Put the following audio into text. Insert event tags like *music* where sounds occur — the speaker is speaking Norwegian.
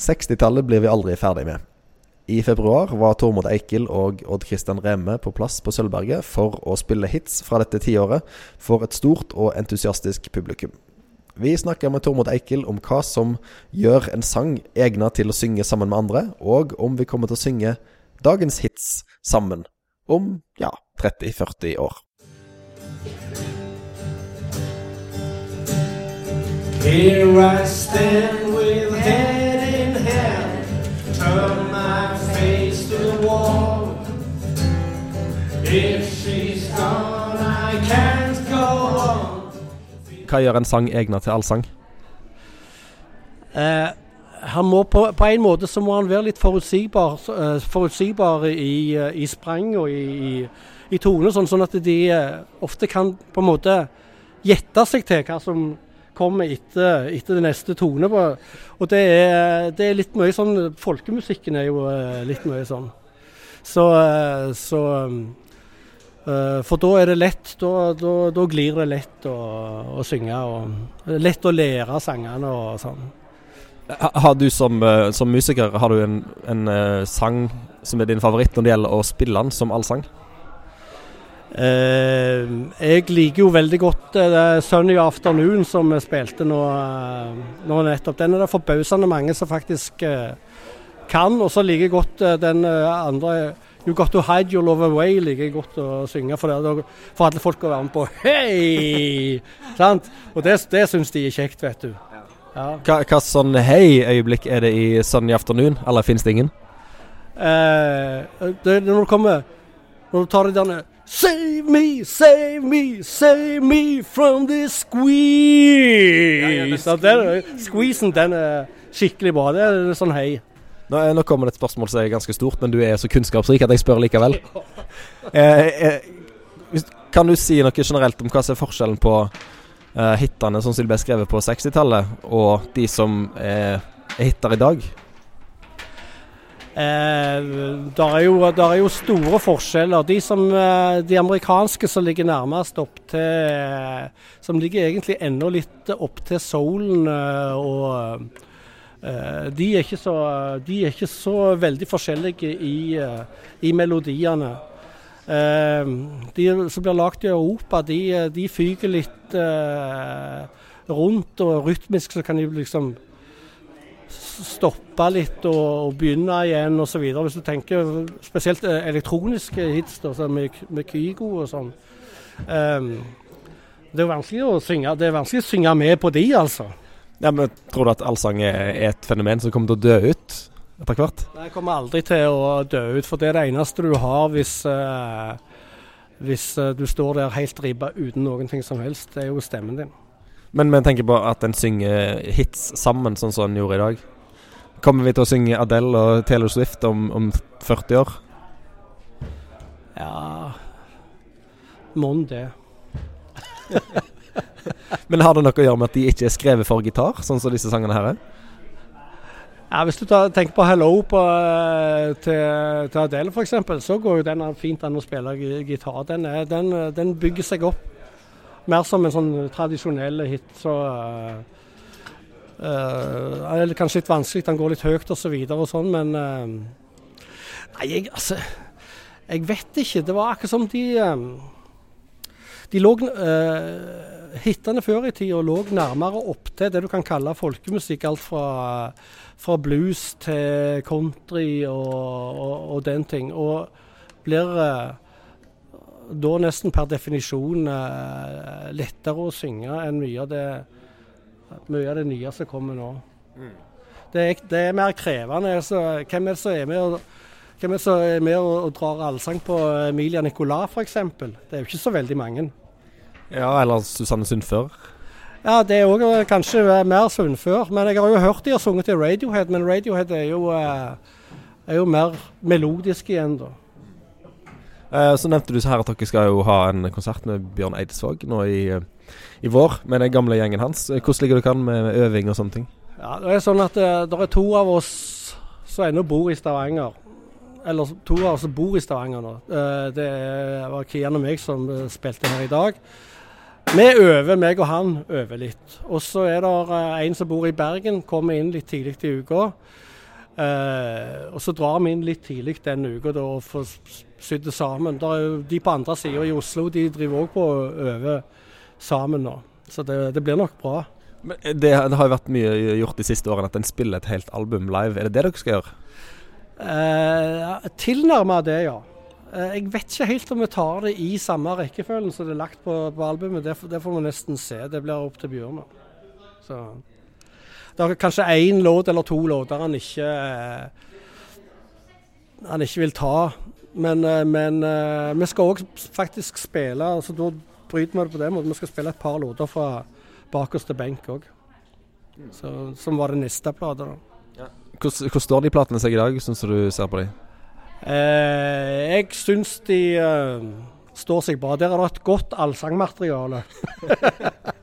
60-tallet blir vi aldri ferdig med. I februar var Tormod Eikel og Odd Christian Remme på plass på Sølvberget for å spille hits fra dette tiåret for et stort og entusiastisk publikum. Vi snakker med Tormod Eikel om hva som gjør en sang egnet til å synge sammen med andre, og om vi kommer til å synge dagens hits sammen om ja, 30-40 år. Here I stand Hva gjør en sang egnet til allsang? Eh, han må på, på en måte så må han være litt forutsigbar, eh, forutsigbar i, eh, i sprang og i, i, tone, sånn, sånn at de eh, ofte kan på en måte gjette seg til hva som kommer etter, etter det neste tone. Og det er, det er litt mye sånn Folkemusikken er jo litt mye sånn. Så, så For da er det lett. Da, da, da glir det lett å, å synge. Og lett å lære sangene og sånn. Har du som, eh, som musiker Har du en, en eh, sang som er din favoritt når det gjelder å spille den som allsang? Eh, jeg liker jo veldig godt uh, 'Sunny Afternoon' som vi spilte nå, eh, nå nettopp. Den er det forbausende mange som faktisk eh, kan. Og så liker jeg godt eh, den eh, andre 'You Got To Hide Your Love Away' liker jeg godt å synge. For, det, for alle folk å være med på 'hei'! Sant? Og det, det syns de er kjekt, vet du. Ja. Hva, hva sånn hei-øyeblikk er det i Sunny Afternoon? Eller fins det ingen? Eh, det, er når du kommer Når du tar det denne, Save me, save me, save me from this squeeze. Ja, den, squeezen den er skikkelig bra. Det er sånn hei. Nå, nå kommer det et spørsmål som er ganske stort, men du er så kunnskapsrik at jeg spør likevel. *laughs* Eh, eh, kan du si noe generelt om hva som er forskjellen på eh, hitene som ble skrevet på 60-tallet, og de som er, hiter i dag? Eh, der, er jo, der er jo store forskjeller. De, som, eh, de amerikanske som ligger nærmest opp til eh, Som ligger egentlig enda litt opp til soulen eh, og eh, de, er så, de er ikke så veldig forskjellige i, eh, i melodiene. Eh, de som blir lagd i Europa, de, de fyker litt eh, rundt, og rytmisk så kan de liksom stoppe litt og, og begynne igjen osv. Hvis du tenker spesielt eh, elektroniske hits da, med, med Kygo og sånn. Um, det er vanskelig å synge Det er vanskelig å synge med på de, altså. Ja, men Tror du at allsang er, et fenomen som kommer til å dø ut etter hvert? Jeg kommer aldri til å dø ut, for det er det eneste du har hvis, eh, hvis eh, du står der helt ribba uten noen ting som helst. Det er jo stemmen din. Men vi tenker på at en synger hits sammen, sånn som en gjorde i dag. Kommer vi til å synge Adele og Taylor Swift om, om 40 år? Ja Mon det. *laughs* Men har det noe å gjøre med at de ikke er skrevet for gitar, sånn som disse sangene her er? Ja, Hvis du tar, tenker på 'Hello' på, eh, til, til Adele f.eks., så går jo den fint an å spille gitar. Den, er, den, eh, den bygger seg opp mer som en sånn tradisjonell hit. Så uh, uh, er kanskje litt vanskelig, den går litt høyt videre og sånn, men uh, Nei, jeg, altså Jeg vet ikke. Det var akkurat som de um, De lå uh, Hitene før i tida lå nærmere opptil det du kan kalle folkemusikk. Alt fra, fra blues til country og, og, og den ting. Og blir uh, da nesten per definisjon uh, lettere å synge enn mye av det, mye av det nye som kommer nå. Det, er, det er mer krevende. Så, hvem er det som er med og hvem er det som er med og, og drar allsang på Emilia Nicolas f.eks.? Det er jo ikke så veldig mange. Ja, eller Susanne Sundfør. Ja, det er òg kanskje mer Sundfør. Men jeg har jo hørt de har sunget til Radiohead, men Radiohead er jo, eh, er jo mer melodisk igjen, da. Eh, så nevnte du så her at dere skal jo ha en konsert med Bjørn Eidsvåg nå i, eh, i vår, med den gamle gjengen hans. Eh, Hvordan ligger dere an med øving og sånne ting? Ja, Det er sånn at eh, det er to av oss som ennå bor i Stavanger. Eller to av oss som bor i Stavanger nå. Eh, det var Kian og meg som eh, spilte her i dag. Vi øver, meg og han øver litt. Og så er det eh, en som bor i Bergen, kommer inn litt tidlig i uka. Eh, og så drar vi inn litt tidlig den uka da, og får sydd det sammen. De på andre sida i Oslo de driver òg på å øve sammen nå. Så det, det blir nok bra. Men det, det har jo vært mye gjort de siste årene at en spiller et helt album live. Er det det dere skal gjøre? Eh, Tilnærma det, ja. Eh, jeg vet ikke helt om vi tar det i samme rekkefølgen som det er lagt på, på albumet. Det, det får vi nesten se. Det blir opp til Bjørn. Så Det er kanskje én låt eller to låter han ikke eh, han ikke vil ta. Men, eh, men vi skal òg faktisk spille altså Da bryter vi det på den måten. Vi skal spille et par låter fra bakerste benk òg. Som var det neste plata. Ja. Hvordan, står de platene seg i dag, syns du ser på dem? Eh, jeg syns de eh, står seg bra. Der er det et godt allsangmateriale. *laughs*